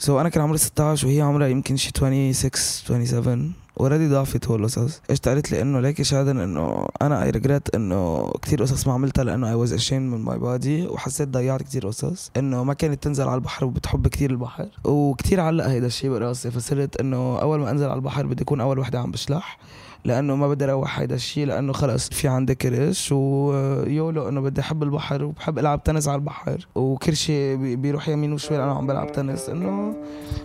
سو so أنا كان عمري 16 وهي عمرها يمكن شي 26 27 اوريدي ضعفت هول القصص اجت قالت لي؟ إنه ليك شادن إنه أنا اي ريجريت إنه كثير قصص ما عملتها لأنه اي واز اشين من ماي بادي وحسيت ضيعت كثير قصص إنه ما كانت تنزل على البحر وبتحب كثير البحر. وكثير علق هيدا الشيء براسي فصرت إنه أول ما أنزل على البحر بدي أكون أول وحدة عم بشلح. لأنه ما بدي أروح هيدا الشيء لأنه خلص في عندي كرش ويولو إنه بدي أحب البحر وبحب ألعب تنس على البحر. وكل شيء بيروح يمين وشمال أنا عم بلعب تنس. إنه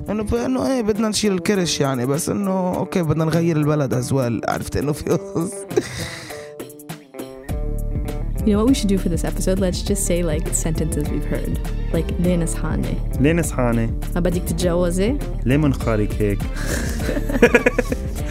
إنه إنه إيه بدنا نشيل الكرش يعني بس إنه أوكي بدنا نغير البلد أزوال. عرفت إنه في You know what we should do for this episode? Let's just say like sentences we've heard. Like ليه نصحاني؟ ليه نصحاني؟ ما بدك تتجوزي؟ ليه منخارك هيك؟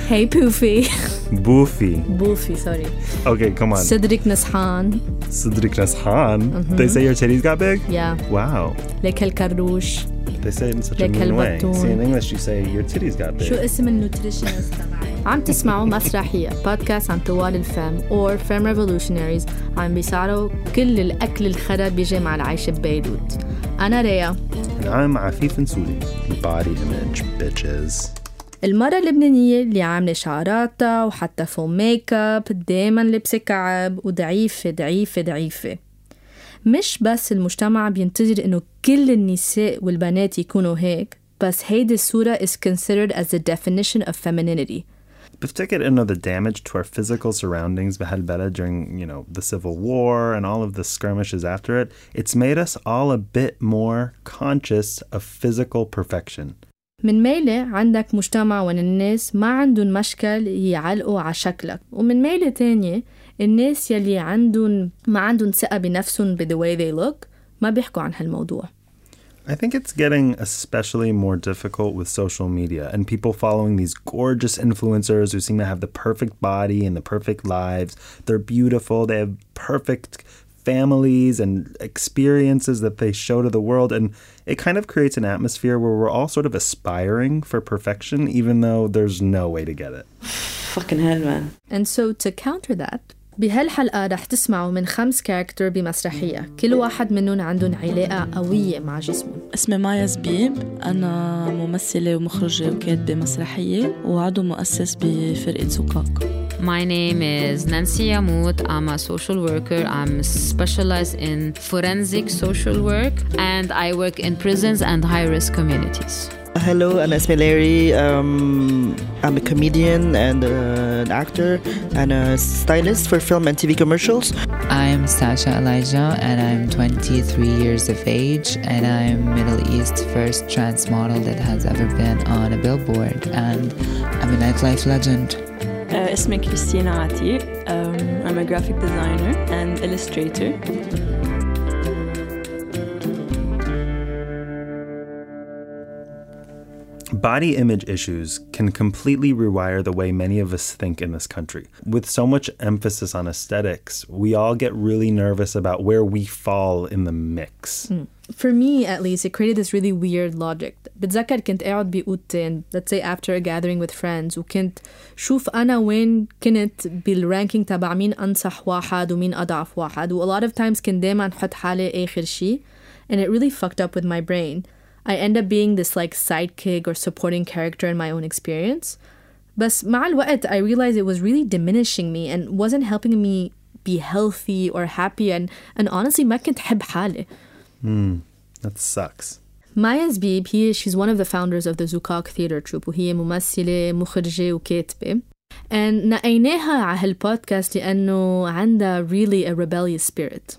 Hey poofy. بوفي Boofy, sorry. Okay, come on. صدرك نصحان. صدرك نصحان. Mhm. They say your titties got big? Yeah. Wow. لك هالكروش. They say it in such a Like mean way. هالبطون. See, in English you say your titties got شو big. اسم النوتريشنست تبعي؟ عم تسمعوا مسرحية بودكاست عن طوال الفم or Femme Revolutionaries عم بيسعروا كل الأكل الخرا بيجي مع العيش ببيروت أنا ريا I'm عفيف نسولي. Body image bitches. المرة اللبنانية اللي عاملة شعراتها وحتى فوم ميك اب دايما لبسة كعب وضعيفة ضعيفة ضعيفة مش بس المجتمع بينتظر إنه كل النساء والبنات يكونوا هيك بس هيدي الصورة is considered as the definition of femininity بفتكر انه the damage to our physical surroundings بهالبلد during, you know, the civil war and all of the skirmishes after it, it's made us all a bit more conscious of physical perfection. من ميلة عندك مجتمع وين الناس ما عندهم مشكل يعلقوا على شكلك ومن ميلة تانية الناس يلي عندهم ما عندهم ثقة بنفسهم ب the way they look ما بيحكوا عن هالموضوع I think it's getting especially more difficult with social media and people following these gorgeous influencers who seem to have the perfect body and the perfect lives. They're beautiful, they have perfect families and experiences that they show to the world. And it kind of creates an atmosphere where we're all sort of aspiring for perfection, even though there's no way to get it. Fucking hell, man. And so to counter that بهالحلقة رح تسمعوا من خمس كاركتر بمسرحية كل واحد منهم عندهم علاقة قوية مع جسمهم اسمي مايا زبيب أنا ممثلة ومخرجة وكاتبة مسرحية وعضو مؤسس بفرقة زقاق My name is Nancy Yamut. I'm a social worker. I'm specialized in forensic social work and I work in prisons and high risk communities. Hello, أنا اسمي Larry. Um, I'm a comedian and uh, an actor and a stylist for film and TV commercials. I'm Sasha Elijah and I'm 23 years of age and I'm Middle East first trans model that has ever been on a billboard and I'm a nightlife legend. Uh, اسمي كريستينا عتيق um, I'm a graphic designer and illustrator Body image issues can completely rewire the way many of us think in this country. With so much emphasis on aesthetics, we all get really nervous about where we fall in the mix. For me at least it created this really weird logic بتذكر كنت قاعد بأوضتين let's say after a gathering with friends وكنت شوف أنا وين كنت بالرانكينج تبع مين أنصح واحد ومين أضعف واحد و a lot of times كنت دايما أحط حالي آخر شي and it really fucked up with my brain I end up being this like sidekick or supporting character in my own experience بس مع الوقت I realized it was really diminishing me and wasn't helping me be healthy or happy and, and honestly ما كنت حب حالي That sucks. مايا زبيب هي she's one of the founders of the Zukak Theatre Troupe وهي ممثلة مخرجة وكاتبة and نقيناها على هالبودكاست لأنه عندها really a rebellious spirit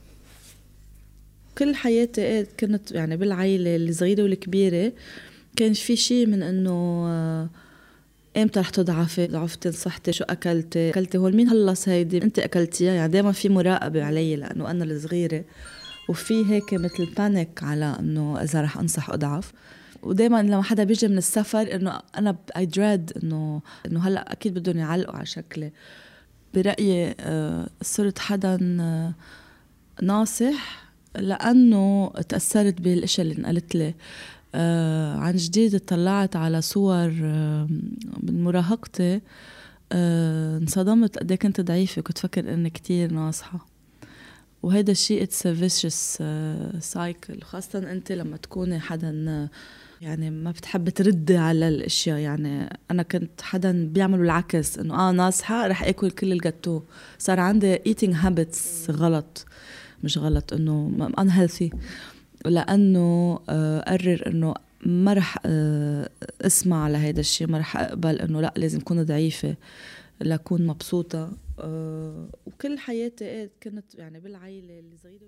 كل حياتي إيه كنت يعني بالعيلة الصغيرة والكبيرة كان في شيء من إنه آه، إمتى رح تضعفي؟ ضعفتي صحتي شو أكلتي؟ أكلتي هول؟ مين خلص هيدي؟ انت اكلتيها يعني دائما في مراقبة علي لأنه أنا الصغيرة. وفي هيك مثل بانيك على إنه إذا رح أنصح أضعف. ودائما لما حدا بيجي من السفر إنه أنا اي دريد إنه إنه هلأ أكيد بدهم يعلقوا على شكلي. برأيي آه، صرت حدا آه، ناصح. لأنه تأثرت بالاشياء اللي انقالت لي. آه عن جديد اطلعت على صور آه من مراهقتي آه انصدمت قد إيه كنت ضعيفة كنت فكر إني كتير ناصحة. وهذا الشيء اتس فيشس سايكل خاصة أنت لما تكوني حدا يعني ما بتحب تردي على الأشياء. يعني أنا كنت حدا بيعملوا العكس إنه آه ناصحة رح آكل كل الجاتو. صار عندي eating habits غلط. مش غلط إنه unhealthy. لأنه آه، قرر إنه ما رح آه، اسمع على هيدا الشيء ما رح أقبل إنه لأ لازم اكون ضعيفة لاكون مبسوطة. آه، وكل حياتي إيه كنت يعني بالعائله الصغيره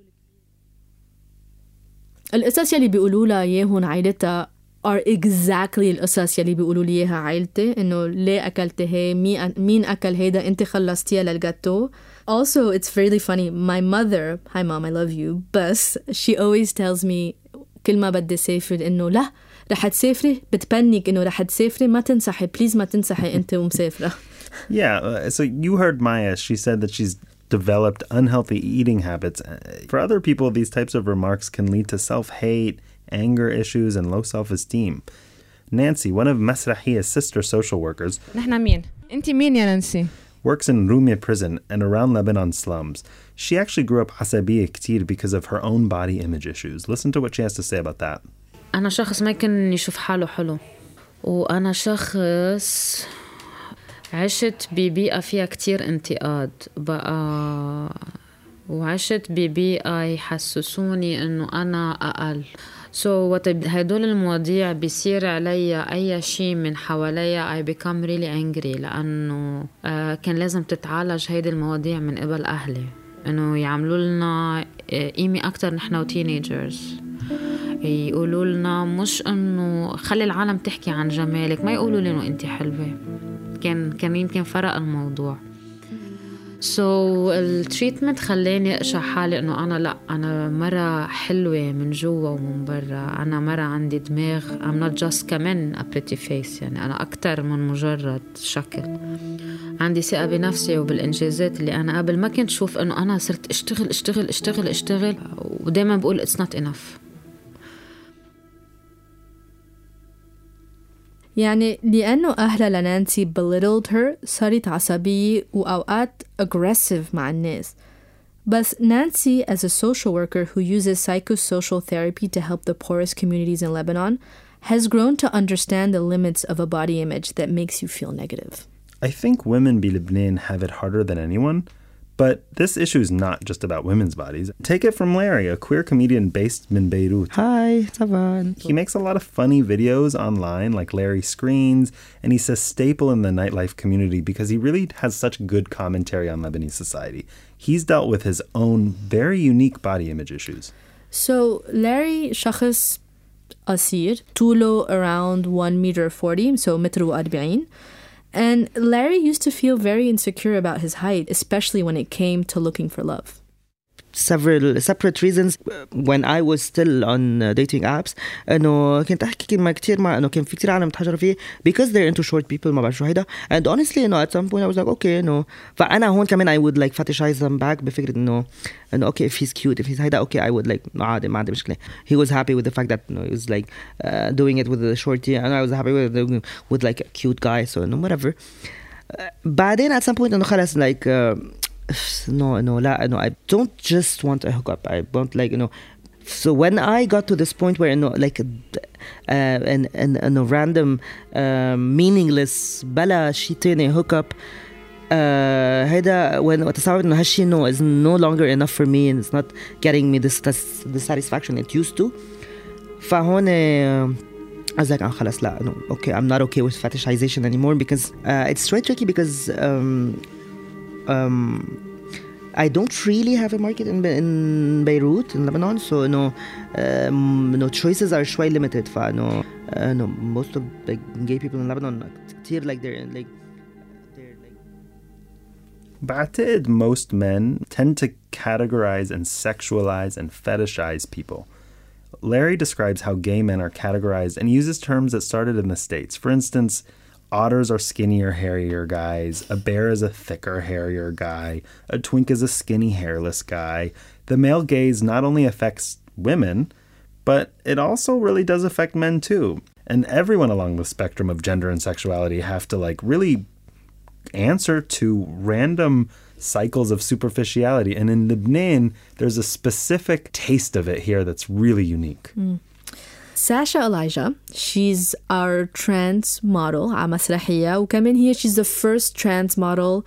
القصص يلي بيقولوا لها اياهم عائلتها are exactly القصص يلي بيقولوا لي إياها عائلتي إنه ليه أكلتي هي؟ مين مين أكل هيدا؟ انت خلصتيها للجاتو also it's really funny my mother hi mom I love you بس she always tells me كل ما بدي اسافر انه لا رح تسافري بتبنك انه رح تسافري ما تنصحي بليز ما تنصحي انت ومسافره Yeah, uh, so you heard Maya. She said that she's developed unhealthy eating habits. Uh, For other people, these types of remarks can lead to self hate, anger issues, and low self esteem. Nancy, one of Masrahiya's sister social workers, نحن مين؟ انت مين يا نانسي؟ works in Rumia prison and around Lebanon slums. She actually grew up asabiya ktir because of her own body image issues. Listen to what she has to say about that. أنا شخص ما يمكن يشوف حاله حلو وأنا شخص عشت ببيئة فيها كتير انتقاد بقى وعشت ببيئة يحسسوني إنه أنا أقل سو so, هدول المواضيع بيصير علي أي شيء من حواليا I become really angry لأنه آه كان لازم تتعالج هيدي المواضيع من قبل أهلي. إنه يعملوا لنا آه، قيمة أكتر نحن وتينيجرز يقولوا لنا مش إنه خلي العالم تحكي عن جمالك ما يقولوا لي إنه انت حلوة. كان كان يمكن فرق الموضوع. سو so, التريتمنت خلاني أقشع حالي إنه أنا لأ أنا مرة حلوة من جوا ومن برا. أنا مرة عندي دماغ I'm not just كمان a pretty face يعني أنا أكتر من مجرد شكل. عندي ثقة بنفسي وبالإنجازات اللي أنا قبل ما كنت شوف إنه أنا صرت أشتغل أشتغل أشتغل أشتغل. ودايما بقول it's not enough. يعني لأنه أهلها لنانسي belittled her صارت عصبية وأوقات aggressive مع الناس بس Nancy as a social worker who uses psychosocial therapy to help the poorest communities in Lebanon has grown to understand the limits of a body image that makes you feel negative. I think women be Lebanon have it harder than anyone, but this issue is not just about women's bodies. Take it from Larry, a queer comedian based in Beirut. Hi, Tavan. He makes a lot of funny videos online, like Larry Screens, and he's a staple in the nightlife community because he really has such good commentary on Lebanese society. He's dealt with his own very unique body image issues. So, Larry Shachas Asir, Tulo around 1 meter 40, so metro 40 and Larry used to feel very insecure about his height especially when it came to looking for love several separate reasons when I was still on uh, dating apps انه كنت احكي مع كثير مع انه كان في كثير عالم متحجروا فيه because they're into short people ما بعرف شو هيدا and honestly انه at some point I was like okay انه فانا هون كمان I would like fetishize them back بفكره انه انه okay if he's cute if he's هيدا okay I would like عادي ما عندي مشكله he was happy with the fact that you know, he was like uh, doing it with the shorty and I was happy with with like a cute guy so no whatever uh, بعدين at some point انه خلص like uh, no no لا no I don't just want a hookup I want like you know so when I got to this point where you know like uh, and and and a random uh, meaningless بلا شيء تاني hookup uh, هيدا when وتصور انه هالشيء انه is no longer enough for me and it's not getting me this the satisfaction it used to فهون uh, I was like, oh, خلاص لا no, okay I'm not okay with fetishization anymore because uh, it's very tricky because um, um, I don't really have a market in, in Beirut in Lebanon so no um, no choices are شوي limited ف no, uh, no most of the gay people in Lebanon كتير like they're like بعتقد most men tend to categorize and sexualize and fetishize people. Larry describes how gay men are categorized and uses terms that started in the States. For instance, otters are skinnier, hairier guys, a bear is a thicker, hairier guy, a twink is a skinny, hairless guy. The male gaze not only affects women, but it also really does affect men too. And everyone along the spectrum of gender and sexuality have to like really answer to random cycles of superficiality. And in Lebanon, there's a specific taste of it here that's really unique. Hmm. Sasha Elijah she's our trans model على مسرحية وكمان هي she's the first trans model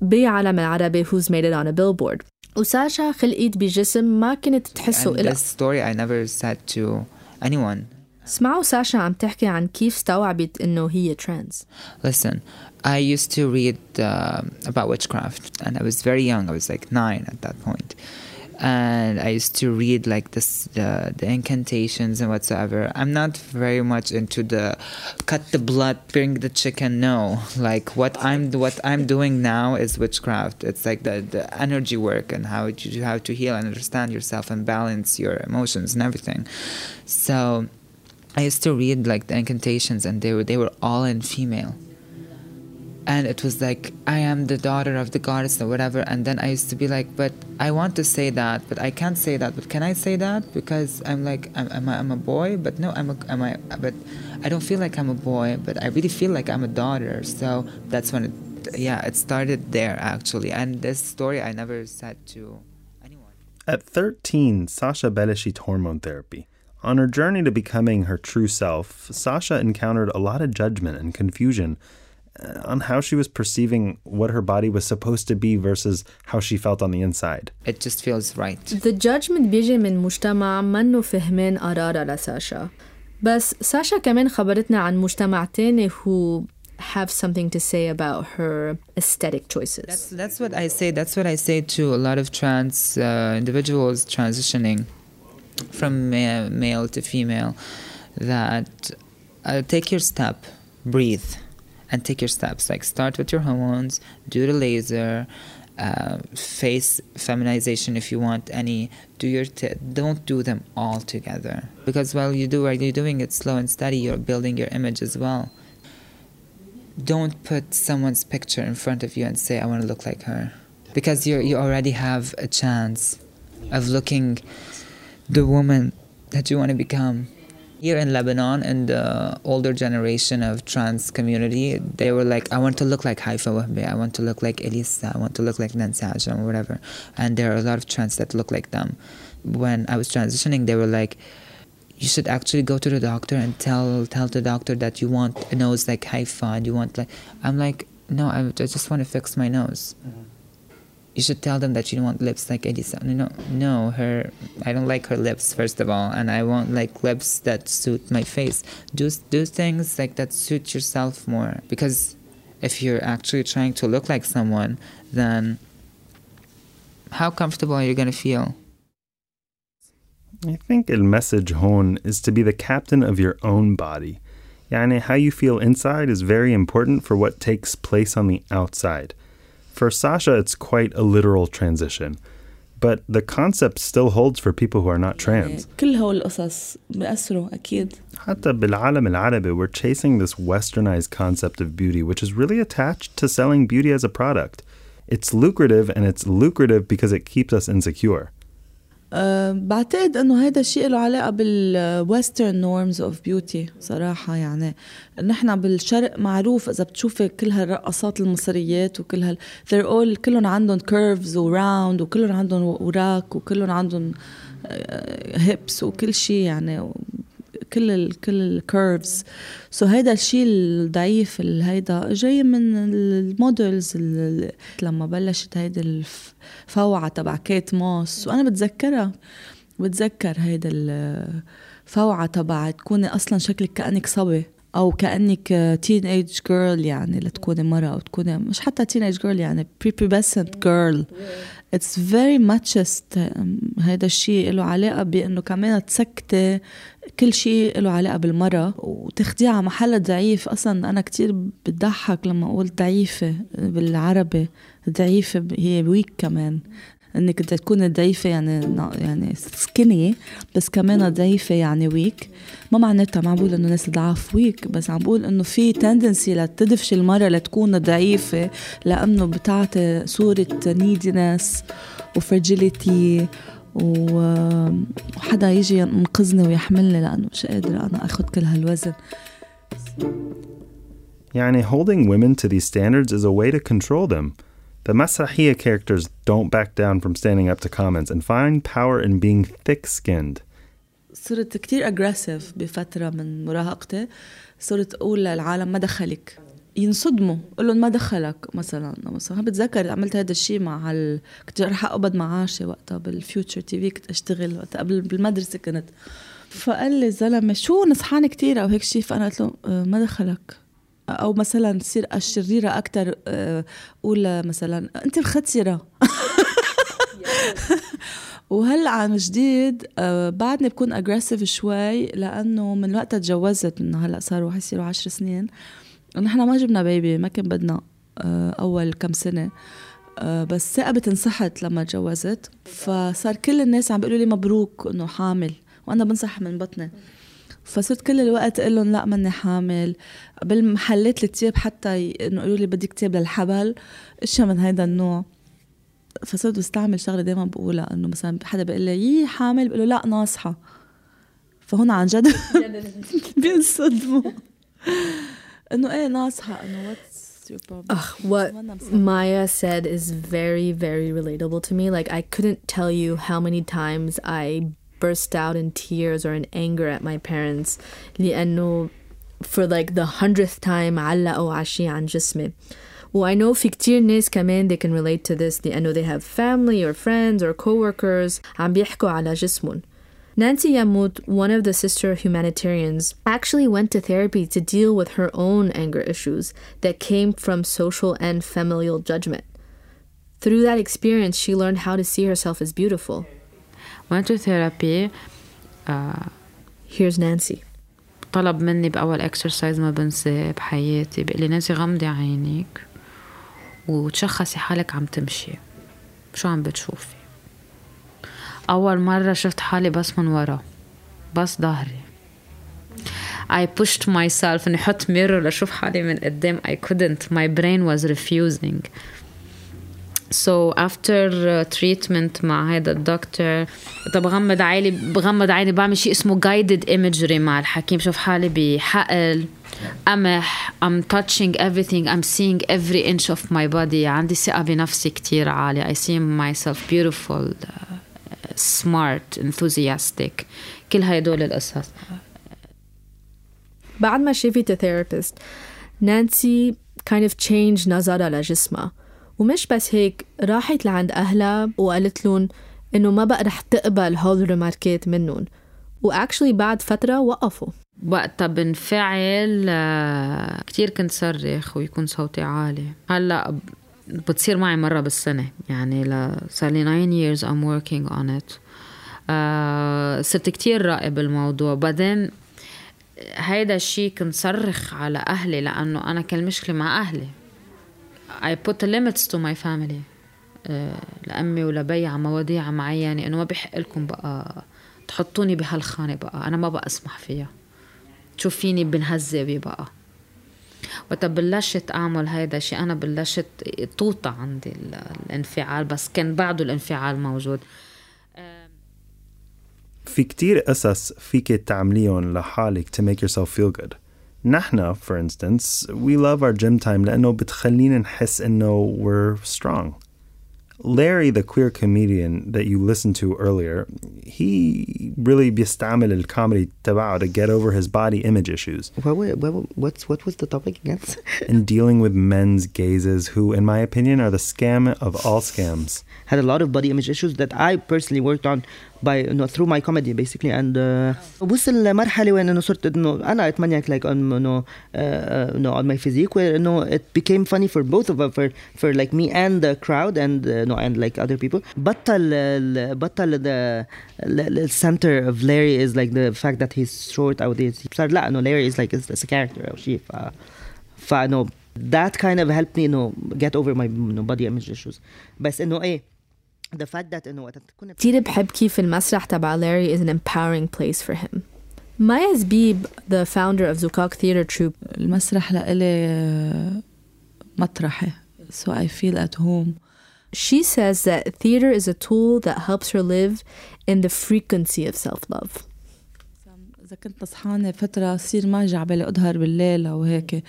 بعالم العربي who's made it on a billboard وساشا خلقت بجسم ما كنت تحسه And إلها this story I never said to anyone. اسمعوا ساشا عم تحكي عن كيف استوعبت إنه هي trans Listen, I used to read uh, about witchcraft, and I was very young. I was like nine at that point, and I used to read like this the the incantations and whatsoever. I'm not very much into the cut the blood, bring the chicken. No, like what I'm what I'm doing now is witchcraft. It's like the the energy work and how you how to heal and understand yourself and balance your emotions and everything. So. I used to read like the incantations, and they were they were all in female and it was like i am the daughter of the goddess or whatever. And then i used to be like but i want to say that but i can't say that. But can i say that? Because i'm like i'm, I'm, a, I'm a boy but no i'm a am i but i don't feel like i'm a boy but i really feel like i'm a daughter. So that's when it yeah it started there actually. And this story i never said to anyone. At 13, Sasha belishit hormone therapy. On her journey to becoming her true self, Sasha encountered a lot of judgment and confusion on how she was perceiving what her body was supposed to be versus how she felt on the inside. it just feels right The judgment بيجي من مجتمع منه فهمين قرارها لساشا بس ساشا كمان خبرتنا عن مجتمع تاني who have something to say about her aesthetic choices That's that's what I say. That's what I say to a lot of trans uh, individuals transitioning from ma- male to female. That uh, take your step, breathe, and take your steps. Like start with your hormones, do the laser, uh, face feminization if you want any. Do your t- don't do them all together because while you do while you're doing it slow and steady, you're building your image as well don't put someone's picture in front of you and say I want to look like her because you you already have a chance of looking the woman that you want to become here in Lebanon and the older generation of trans community they were like I want to look like Haifa Wehbe I want to look like Elissa. I want to look like Nancy or whatever. And there are a lot of trans that look like them. When I was transitioning they were like you should actually go to the doctor and tell tell the doctor that you want a nose like Haifa and you want like I'm like no I, I just want to fix my nose mm-hmm. You should tell them that you don't want lips like Elissa no no her I don't like her lips first of all and I want like lips that suit my face do do things like that suit yourself more because if you're actually trying to look like someone then how comfortable are you going to feel I think the message hon is to be the captain of your own body. Yani how you feel inside is very important for what takes place on the outside. For Sasha, it's quite a literal transition. But the concept still holds for people who are not trans. كل هول القصص بيأثروا أكيد حتى بالعالم العربي, we're chasing this westernized concept of beauty, which is really attached to selling beauty as a product. It's lucrative, and it's lucrative because it keeps us insecure. أه بعتقد إنه هذا الشيء له علاقة بالويسترن نورمز اوف بيوتي صراحة يعني. نحن بالشرق معروف إذا بتشوفي كل هالرقصات المصريات وكل هال they're all كلهم عندهم كيرفز وراوند وكلهم عندهم وراك وكلهم عندهم هيبس وكل شيء يعني. كل ال كل الكيرفز سو هيدا الشيء الضعيف ال- هيدا جاي من المودلز ال- لما بلشت هيدي الفوعة تبع كيت موس. وأنا بتذكرها بتذكر هيدا الفوعة تبع تكوني أصلا شكلك كأنك صبي أو كأنك تين ايج جيرل يعني لتكوني مرة أو تكوني مش حتى تين ايج جيرل يعني prepubescent جيرل اتس فيري ماتشست هيدا الشيء له علاقة بأنه كمان تسكتي كل شيء له علاقة بالمرة وتاخديه على محل ضعيف. أصلا أنا كتير بتضحك لما أقول ضعيفة بالعربي ضعيفة ب- هي ويك كمان. إنك بدها تكون ضعيفة يعني يعني سكيني بس كمان ضعيفة يعني ويك ما معناتها ما عم بقول إنه الناس ضعاف ويك بس عم بقول إنه في تندنسي لتدفش المرة لتكون ضعيفة لأنه بتعطي صورة نيدنس وفرجيليتي وحدا يجي ينقذني ويحملني لأنه مش قادرة أنا آخذ كل هالوزن Yani, holding women to these standards is a way to control them. The Masrahiyya characters don't back down from standing up to comments and find power in being thick-skinned. صرت كتير اجريسيف بفترة من مراهقتي. صرت أقول للعالم ما دخلك. ينصدموا. قول لهم ما دخلك مثلا. مثلا بتذكر عملت هذا الشيء مع ال... كنت رح أقبض معاشي وقتها بالفيوتشر تي في. كنت أشتغل وقتها قبل بالمدرسة كنت. فقال لي الزلمه شو نصحان كتير أو هيك شيء؟ فأنا قلت له "أه، ما دخلك. أو مثلا تصير الشريرة أكثر قول مثلا أنت الختيره وهلأ عن جديد آه، بعدني بكون اجريسيف شوي لأنه من وقتها تجوزت إنه هلأ صاروا حيصيروا عشر سنين. نحن ما جبنا بيبي ما كان بدنا آه، أول كم سنة. آه، بس ثقبت انسحت لما تجوزت. فصار كل الناس عم بيقولوا لي مبروك إنه حامل وأنا بنصح من بطني. فصرت كل الوقت أقول لهم لا ماني حامل. بالمحلات التياب حتى إنه يقولوا لي بدك تياب للحبل إشياء من هيدا النوع. فصرت بستعمل شغلة دائما بقولها إنه مثلا حدا بيقول لي يي حامل بقول له لا ناصحة. فهون عن جد بينصدموا. إنه إيه ناصحة. إنه problem Ugh, what وأنا مصدقة. Maya said is very, very relatable to me. Like, I couldn't tell you how many times I burst out in tears or in anger at my parents. لأنه for like the hundredth time علقوا عشي عن جسمي. Well, I know في كتير ناس كمان they can relate to this لأنه they have family or friends or coworkers عم بيحكوا على جسمهم. Nancy Yamut, one of the sister humanitarians, actually went to therapy to deal with her own anger issues that came from social and familial judgment. Through that experience, she learned how to see herself as beautiful. Went to therapy آه، Here's Nancy. طلب مني بأول اكسرسايز ما بنساه بحياتي بيقول لي نانسي غمضي عينيك وتشخصي حالك عم تمشي. شو عم بتشوفي? أول مرة شفت حالي بس من ورا بس ظهري. I pushed myself إني أحط ميرور لأشوف حالي من قدام. I couldn't. My brain was refusing. سو افتر تريتمنت مع هذا الدكتور طب غمض عيني بغمض عيني بعمل شيء اسمه جايدد ايمجري مع الحكيم. بشوف حالي بحقل قمح I'm touching everything I'm seeing every inch of my body. عندي ثقة بنفسي كثير عالية. I see myself beautiful uh, smart enthusiastic. كل هدول القصص بعد ما شفت therapist نانسي kind of changed نظرها لجسمها. ومش بس هيك راحت لعند أهلها وقالت لهم إنه ما بقى رح تقبل هول الرماركات منهم. وأكشلي بعد فترة وقفوا. وقتها بنفعل آه، كتير كنت صرخ ويكون صوتي عالي. هلأ بتصير معي مرة بالسنة يعني صار لي 9 years I'm working on it. آه، صرت كتير راقب الموضوع. بعدين هيدا الشيء كنت صرخ على أهلي لأنه أنا كان المشكلة مع أهلي. I put limits to my family. آه، لأمي ولبي على مواضيع معينة إنه ما بيحق لكم بقى تحطوني بهالخانة بقى. أنا ما بقى أسمح فيها. تشوفيني بنهذبي بقى؟ وقت بلشت أعمل هيدا الشيء أنا بلشت توطى عندي ال- الانفعال بس كان بعده الانفعال موجود. في كتير قصص فيك تعمليهم لحالك to make yourself feel good. نحنا for instance we love our gym time لأنه بتخلينا نحس إنه we're strong. Larry, the queer comedian that you listened to earlier, he really بيستعمل الكوميدي تبعه to get over his body image issues What, wa- what, what's, what was the topic again? and dealing with men's gazes who, in my opinion, are the scam of all scams. had a lot of body image issues that I personally worked on by you know, through my comedy basically and uh, وصل مرحلة وين انه صرت انه انا اتمنيك like on انه uh, uh, on my physique where انه it became funny for both of us for for like me and the crowd and uh, no and like other people بطل ال- بطل the the center of Larry is like the fact that he's short او this صار لا انه Larry is like is, is a character او شيء ف فانه that kind of helped me انه get over my you know, body image issues بس انه ايه انه وقت تكون كتير بحب كيف المسرح تبع Larry is an empowering place for him. Maya Zbib, the founder of Zukak Theater Troupe, المسرح لإلي آه، مطرحي so I feel at home she says that theater is a tool that helps her live in the frequency of self-love. إذا كنت نصحانة فترة صير ما يجي عبالي أظهر بالليل أو هيك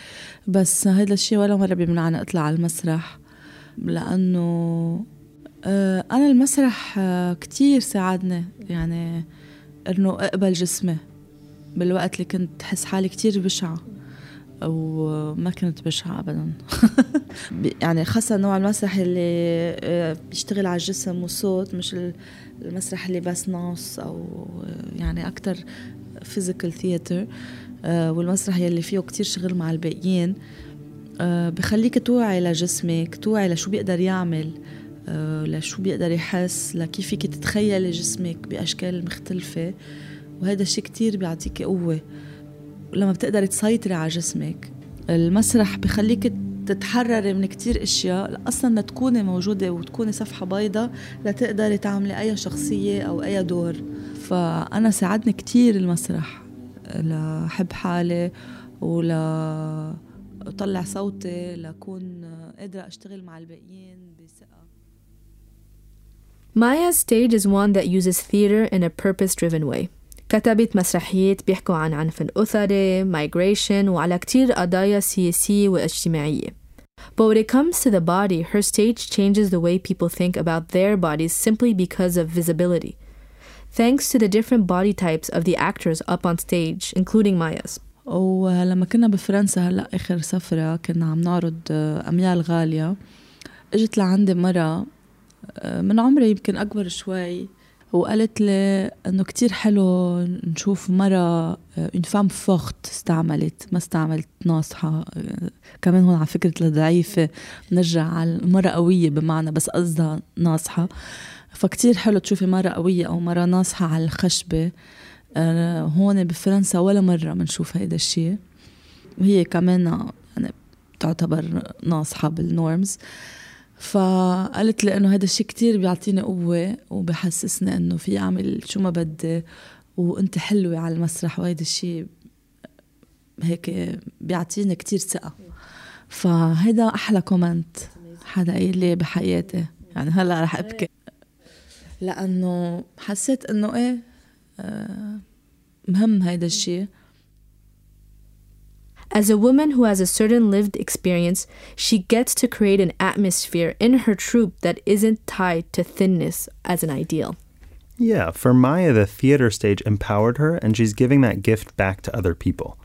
بس هذا الشيء ولا مرة بيمنعني أطلع على المسرح لأنه آه، أنا المسرح آه، كتير ساعدني يعني إنه أقبل جسمي بالوقت اللي كنت حس حالي كتير بشعة وما كنت بشعة أبدا. يعني خاصة نوع المسرح اللي آه، بيشتغل على الجسم والصوت مش المسرح اللي بس نص أو يعني أكتر فيزيكال ثياتر والمسرح يلي فيه كتير شغل مع الباقيين بخليك توعي لجسمك توعي لشو بيقدر يعمل. آه، لشو بيقدر يحس لكيف فيك تتخيلي جسمك بأشكال مختلفة وهذا الشيء كتير بيعطيك قوة لما بتقدري تسيطري على جسمك المسرح بخليك تتحرري من كتير اشياء أصلا لتكوني موجوده وتكوني صفحه بيضاء لتقدري تعملي اي شخصيه أو اي دور فانا ساعدني كتير المسرح لحب حالي ولا اطلع صوتي لكون قادره اشتغل مع الباقيين بثقه Maya's stage is one that uses theater in a purpose-driven way. كتبت مسرحيات بيحكوا عن عنف الأسري, migration وعلى كتير قضايا سياسية واجتماعية. But when it comes to the body, her stage changes the way people think about their bodies simply because of visibility. Thanks to the different body types of the actors up on stage, including Maya's. ولما كنا بفرنسا هلا اخر سفره كنا عم نعرض اميال غاليه اجت لعندي مره من عمري يمكن أكبر شوي وقالت لي إنه كتير حلو نشوف مرة اون فام فورت استعملت ما استعملت ناصحة كمان هون على فكرة الضعيفة نرجع على مرة قوية بمعنى بس قصدها ناصحة. فكتير حلو تشوفي مرة قوية أو مرة ناصحة على الخشبة. هون بفرنسا ولا مرة بنشوف هيدا الشيء وهي كمان يعني تعتبر ناصحة بالنورمز فقالت لي إنه هذا الشيء كتير بيعطيني قوة وبحسسني إنه في أعمل شو ما بدي وأنت حلوة على المسرح وهيدا الشيء هيك بيعطيني كتير ثقة. فهيدا أحلى كومنت حدا قايل لي بحياتي. يعني هلأ رح أبكي. لأنه حسيت إنه إيه آه، مهم هيدا الشيء As a woman who has a certain lived experience, she gets to create an atmosphere in her troupe that isn't tied to thinness as an ideal. Yeah, for Maya, the theater stage empowered her, and she's giving that gift back to other people.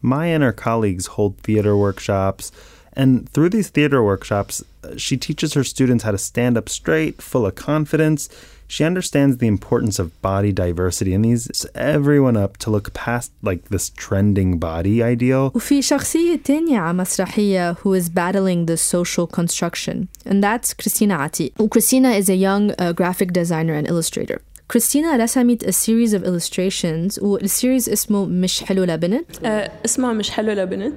Maya and her colleagues hold theater workshops, and through these theater workshops, she teaches her students how to stand up straight, full of confidence, she understands the importance of body diversity and these everyone up to look past like this trending body ideal. وفي شخصية تانية على مسرحية who is battling the social construction and that's Christina Ati. Christina is a young uh, graphic designer and illustrator. Christina رسمت a series of illustrations والسيريز اسمه مش حلو لبنت. uh, اسمها مش حلو لبنت.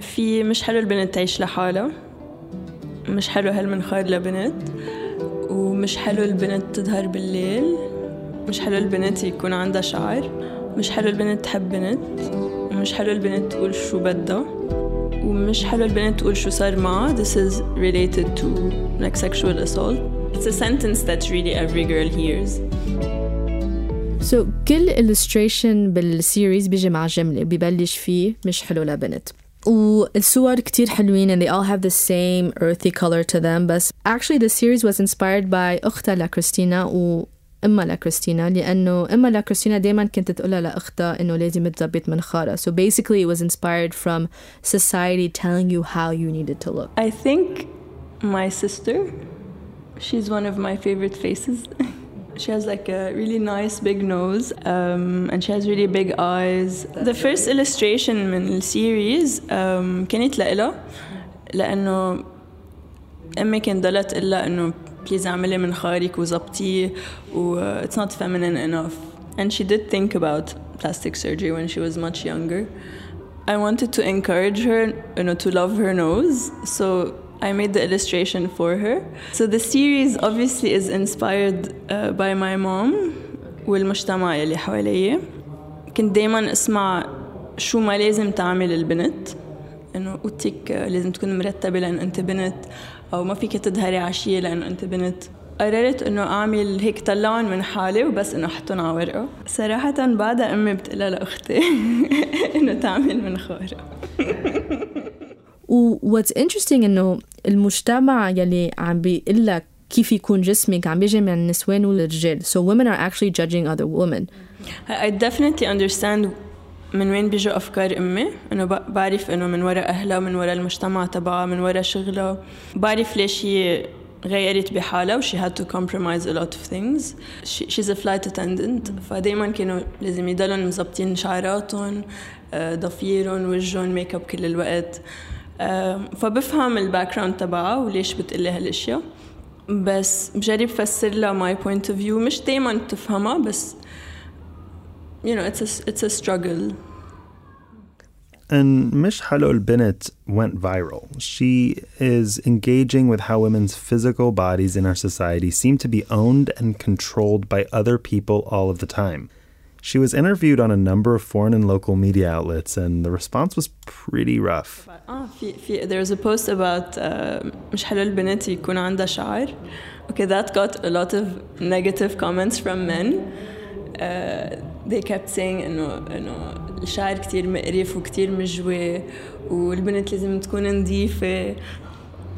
في مش حلو البنت تعيش لحالها. مش حلو هالمنخار لبنت. ومش حلو البنت تظهر بالليل. مش حلو البنت يكون عندها شعر. مش حلو البنت تحب بنت. ومش حلو البنت تقول شو بدها. ومش حلو البنت تقول شو صار معها. This is related to like sexual assault. it's a sentence that really every girl hears So كل illustration بالسيريز بيجي مع جملة ببلش فيه مش حلو لبنت والصور كتير حلوين and they all have the same earthy color to them بس actually the series was inspired by أختها لكريستينا وأمها لكريستينا لأنه أمها لكريستينا دايما كنت تقولها لأختها إنه لازم تظبط منخارها so basically it was inspired from society telling you how you needed to look I think my sister she's one of my favorite faces She has like a really nice big nose um, and she has really big eyes. The first illustration من السيريز um, كانت لإلها لأنه أمي كانت ضلت إلا إنه بليز اعملي منخارك وظبطيه و it's not feminine enough. And she did think about plastic surgery when she was much younger. I wanted to encourage her, you know, to love her nose. So I made the illustration for her. So the series obviously is inspired uh, by my mom والمجتمع اللي حواليا. كنت دايما أسمع شو ما لازم تعمل البنت. إنه اوضتك لازم تكون مرتبة لأنه أنت بنت أو ما فيك تظهري عشية لأنه أنت بنت. قررت إنه أعمل هيك طلعهم من حالي وبس إنه احطهم على ورقة. صراحة بعدها أمي بتقلها لأختي إنه تعمل منخاره what's interesting إنه المجتمع يلي عم بيقول لك كيف يكون جسمك عم بيجي من النسوان والرجال. So women are actually judging other women. I definitely understand من وين بيجوا أفكار أمي إنه بعرف إنه من وراء أهلها من وراء المجتمع تبعها من وراء شغلها. بعرف ليش هي غيرت بحالها و she had to compromise a lot of things. She, she's a flight attendant فدايما كانوا لازم يضلوا مزبطين شعراتهم آه، ضفيرهم وجههم ميك اب كل الوقت. فبفهم الباك جراوند تبعها وليش بتقلي هالاشياء بس بجرب فسر لها my point of view مش دايما بتفهمها بس you know it's a, it's a struggle And Mish Halol Bennett went viral. She is engaging with how women's physical bodies in our society seem to be owned and controlled by other people all of the time. She was interviewed on a number of foreign and local media outlets, and the response was pretty rough. اه في في there was a post about uh, مش حلو البنت يكون عندها شعر okay that got a lot of negative comments from men uh, they kept saying انه انه الشعر كتير مقرف وكتير مجوي والبنت لازم تكون نظيفة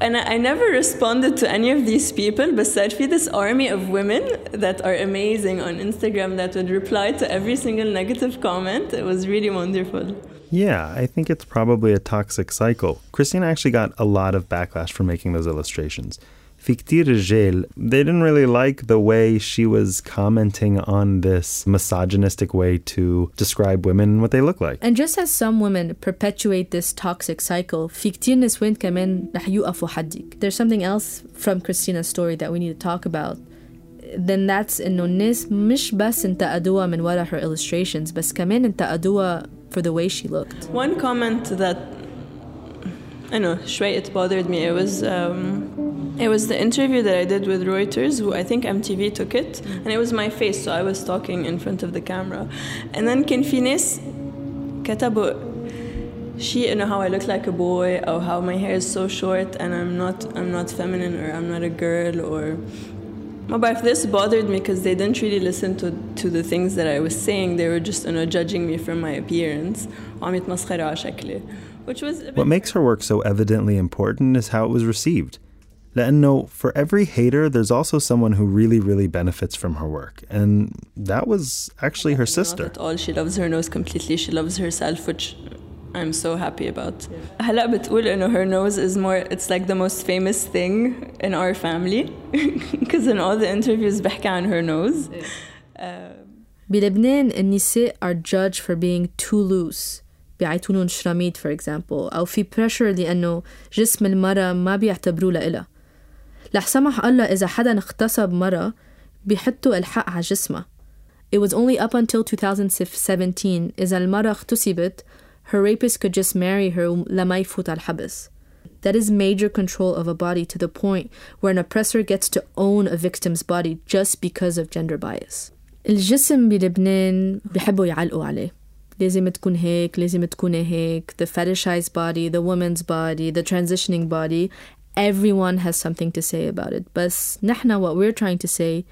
and I never responded to any of these people, but I'd this army of women that are amazing on Instagram that would reply to every single negative comment. It was really wonderful. Yeah, I think it's probably a toxic cycle. Christina actually got a lot of backlash for making those illustrations. في كتير رجال, they didn't really like the way she was commenting on this misogynistic way to describe women and what they look like. And just as some women perpetuate this toxic cycle, في كتير نسوان كمان رح يوقفوا حدك. There's something else from Christina's story that we need to talk about. Then that's إنه الناس مش بس انتقدوها من ورا her illustrations بس كمان انتقدوها for the way she looked. One comment that I know, شوي it bothered me. It was um, it was the interview that I did with Reuters, who I think MTV took it, and it was my face, so I was talking in front of the camera, and then كان في ناس كتبوا شيء إنه how I look like a boy or how my hair is so short and I'm not I'm not feminine or I'm not a girl or ما بعرف this bothered me because they didn't really listen to to the things that I was saying they were just you know judging me from my appearance وعم يتمسخروا على شكلي which was a bit What makes her work so evidently important is how it was received. لأنه for every hater, there's also someone who really, really benefits from her work. And that was actually her not sister. at all she loves her nose completely she loves herself which I'm so happy about هلا بتقول إنه her nose is more it's like the most famous thing in our family because in all the interviews بحكي عن her nose uh, بلبنان النساء are judged for being too loose بيعيطولن شراميد for example أو في pressure لأنه جسم المرأة ما بيعتبروه لإلها رح سمح الله إذا حدا اغتصب مرة بيحطوا الحق على جسمها It was only up until 2017 إذا المرة اغتصبت her rapist could just marry her لما يفوت على الحبس That is major control of a body to the point where an oppressor gets to own a victim's body just because of gender bias. الجسم بلبنان بحبوا يعلقوا عليه لازم تكون هيك لازم تكوني هيك the fetishized body the woman's body the transitioning body everyone has something to say about it بس نحنا what we're trying to say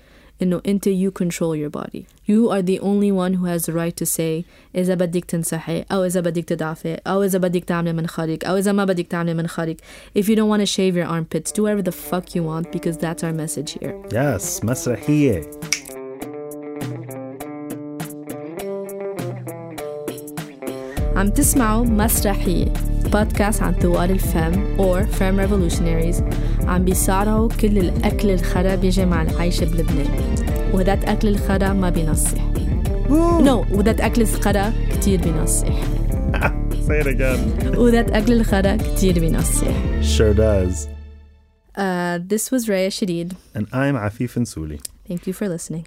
إنه أنت you control your body you are the only one who has the right to say إذا بدك تنصحي أو إذا بدك تضعفي أو إذا بدك تعملي منخارك أو إذا ما بدك تعملي منخارك if you don't want to shave your armpits do whatever the fuck you want because that's our message here Yes, مسرحية. عم تسمعوا مسرحية بودكاست عن ثوار الفم or Femme Revolutionaries عم بيصارعوا كل الأكل الخرا بيجي مع العيشة بلبنان وهدات أكل الخرا ما بينصح. نو no, وذات أكل الخرا كتير بينصح. Say it again. وذات أكل الخرا كتير بينصح. Sure does. uh, This was Raya Shadid. And I'm Afif Nsuli. Thank you for listening.